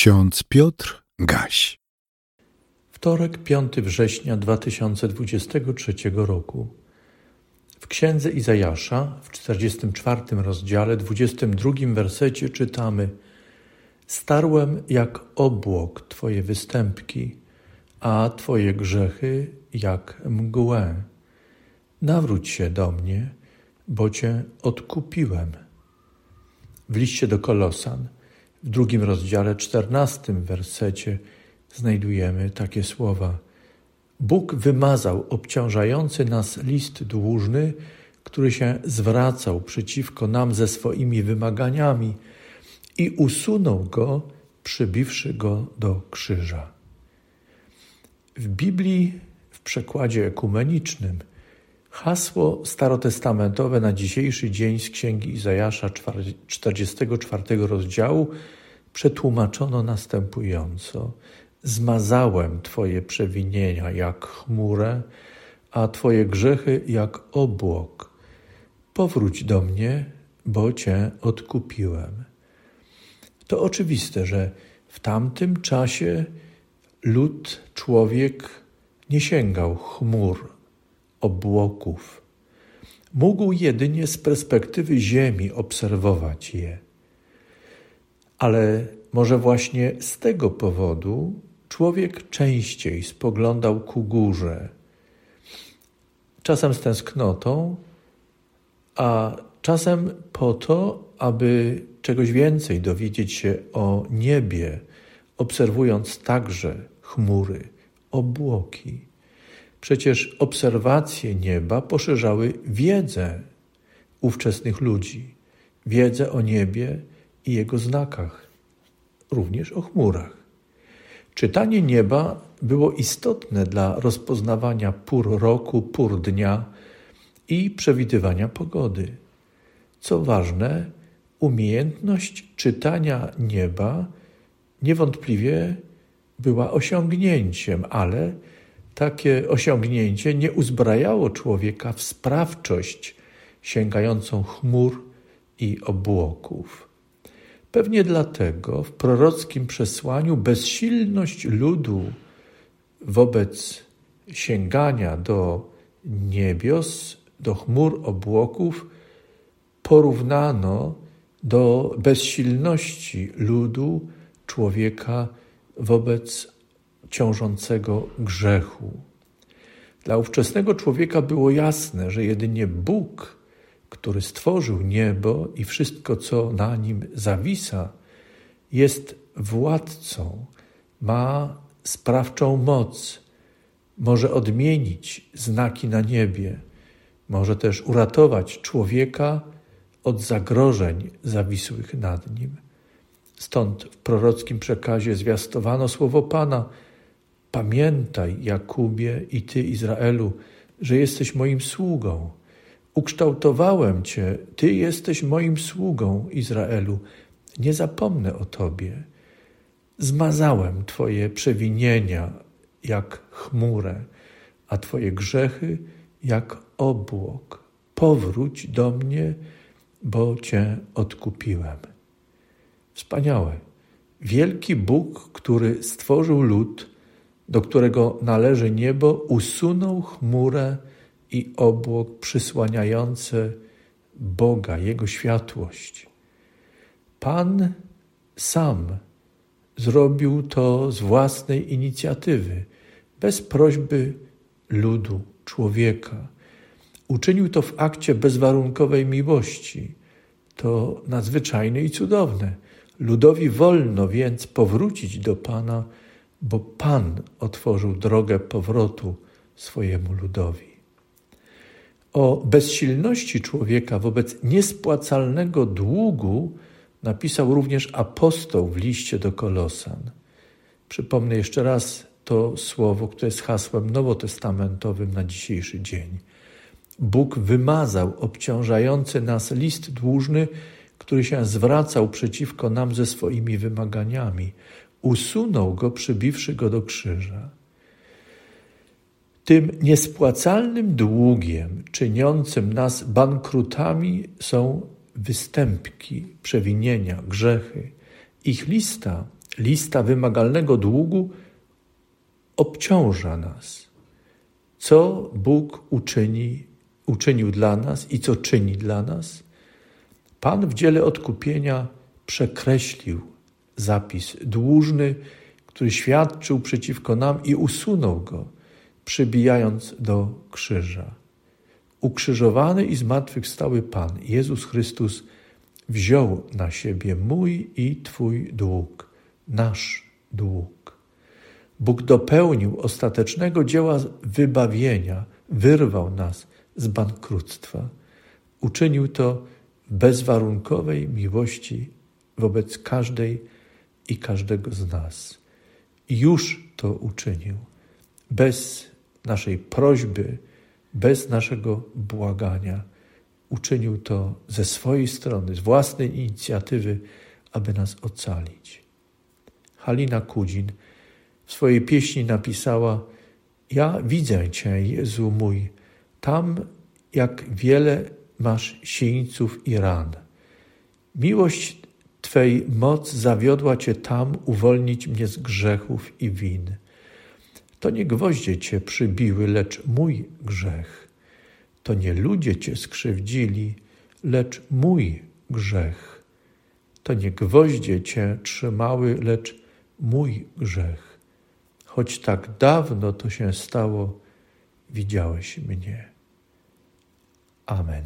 Ksiądz Piotr Gaś. Wtorek, 5 września 2023 roku. W księdze Izajasza w 44 rozdziale, 22 wersecie czytamy: Starłem jak obłok Twoje występki, a Twoje grzechy jak mgłę. Nawróć się do mnie, bo Cię odkupiłem. W liście do Kolosan w drugim rozdziale, czternastym wersecie znajdujemy takie słowa. Bóg wymazał obciążający nas list dłużny, który się zwracał przeciwko nam ze swoimi wymaganiami i usunął go, przybiwszy go do krzyża. W Biblii, w przekładzie ekumenicznym, hasło starotestamentowe na dzisiejszy dzień z Księgi Izajasza 44 rozdziału przetłumaczono następująco: Zmazałem Twoje przewinienia jak chmurę, a Twoje grzechy jak obłok. Powróć do mnie, bo Cię odkupiłem. To oczywiste, że w tamtym czasie lud, człowiek nie sięgał chmur, obłoków. Mógł jedynie z perspektywy Ziemi obserwować je. Ale może właśnie z tego powodu człowiek częściej spoglądał ku górze, czasem z tęsknotą, a czasem po to, aby czegoś więcej dowiedzieć się o niebie, obserwując także chmury, obłoki. Przecież obserwacje nieba poszerzały wiedzę ówczesnych ludzi, wiedzę o niebie i jego znakach, również o chmurach. Czytanie nieba było istotne dla rozpoznawania pór roku, pór dnia i przewidywania pogody. Co ważne, umiejętność czytania nieba niewątpliwie była osiągnięciem, ale takie osiągnięcie nie uzbrajało człowieka w sprawczość sięgającą chmur i obłoków. Pewnie dlatego w prorockim przesłaniu bezsilność ludu wobec sięgania do niebios, do chmur obłoków porównano do bezsilności ludu człowieka wobec ciążącego grzechu. Dla ówczesnego człowieka było jasne, że jedynie Bóg, który stworzył niebo i wszystko, co na nim zawisa, jest władcą, ma sprawczą moc, może odmienić znaki na niebie, może też uratować człowieka od zagrożeń zawisłych nad nim. Stąd w prorockim przekazie zwiastowano słowo Pana – Pamiętaj, Jakubie i ty, Izraelu, że jesteś moim sługą. Ukształtowałem cię, ty jesteś moim sługą, Izraelu. Nie zapomnę o tobie. Zmazałem twoje przewinienia jak chmurę, a twoje grzechy jak obłok. Powróć do mnie, bo cię odkupiłem. Wspaniałe. Wielki Bóg, który stworzył lud, do którego należy niebo, usunął chmurę i obłok przysłaniające Boga, Jego światłość. Pan sam zrobił to z własnej inicjatywy, bez prośby ludu, człowieka. Uczynił to w akcie bezwarunkowej miłości. To nadzwyczajne i cudowne. Ludowi wolno więc powrócić do Pana bo Pan otworzył drogę powrotu swojemu ludowi. O bezsilności człowieka wobec niespłacalnego długu napisał również apostoł w liście do Kolosan. Przypomnę jeszcze raz to słowo, które jest hasłem nowotestamentowym na dzisiejszy dzień. Bóg wymazał obciążający nas list dłużny, który się zwracał przeciwko nam ze swoimi wymaganiami usunął go, przybiwszy go do krzyża. Tym niespłacalnym długiem czyniącym nas bankrutami są występki, przewinienia, grzechy. Ich lista lista wymagalnego długu obciąża nas. Co Bóg uczyni, uczynił dla nas i co czyni dla nas? Pan w dziele odkupienia przekreślił zapis dłużny, który świadczył przeciwko nam i usunął go, przybijając do krzyża. Ukrzyżowany i zmartwychwstały Pan, Jezus Chrystus, wziął na siebie mój i Twój dług, nasz dług. Bóg dopełnił ostatecznego dzieła wybawienia, wyrwał nas z bankructwa. Uczynił to bezwarunkowej miłości wobec każdej i każdego z nas. Już to uczynił, bez naszej prośby, bez naszego błagania. Uczynił to ze swojej strony, z własnej inicjatywy, aby nas ocalić. Halina Kudzin w swojej pieśni napisała: Ja widzę Cię, Jezu mój, tam jak wiele masz sieńców i ran. Miłość Twej moc zawiodła Cię tam uwolnić mnie z grzechów i win. To nie gwoździe Cię przybiły, lecz mój grzech. To nie ludzie Cię skrzywdzili, lecz mój grzech. To nie gwoździe Cię trzymały, lecz mój grzech. Choć tak dawno to się stało, widziałeś mnie. Amen.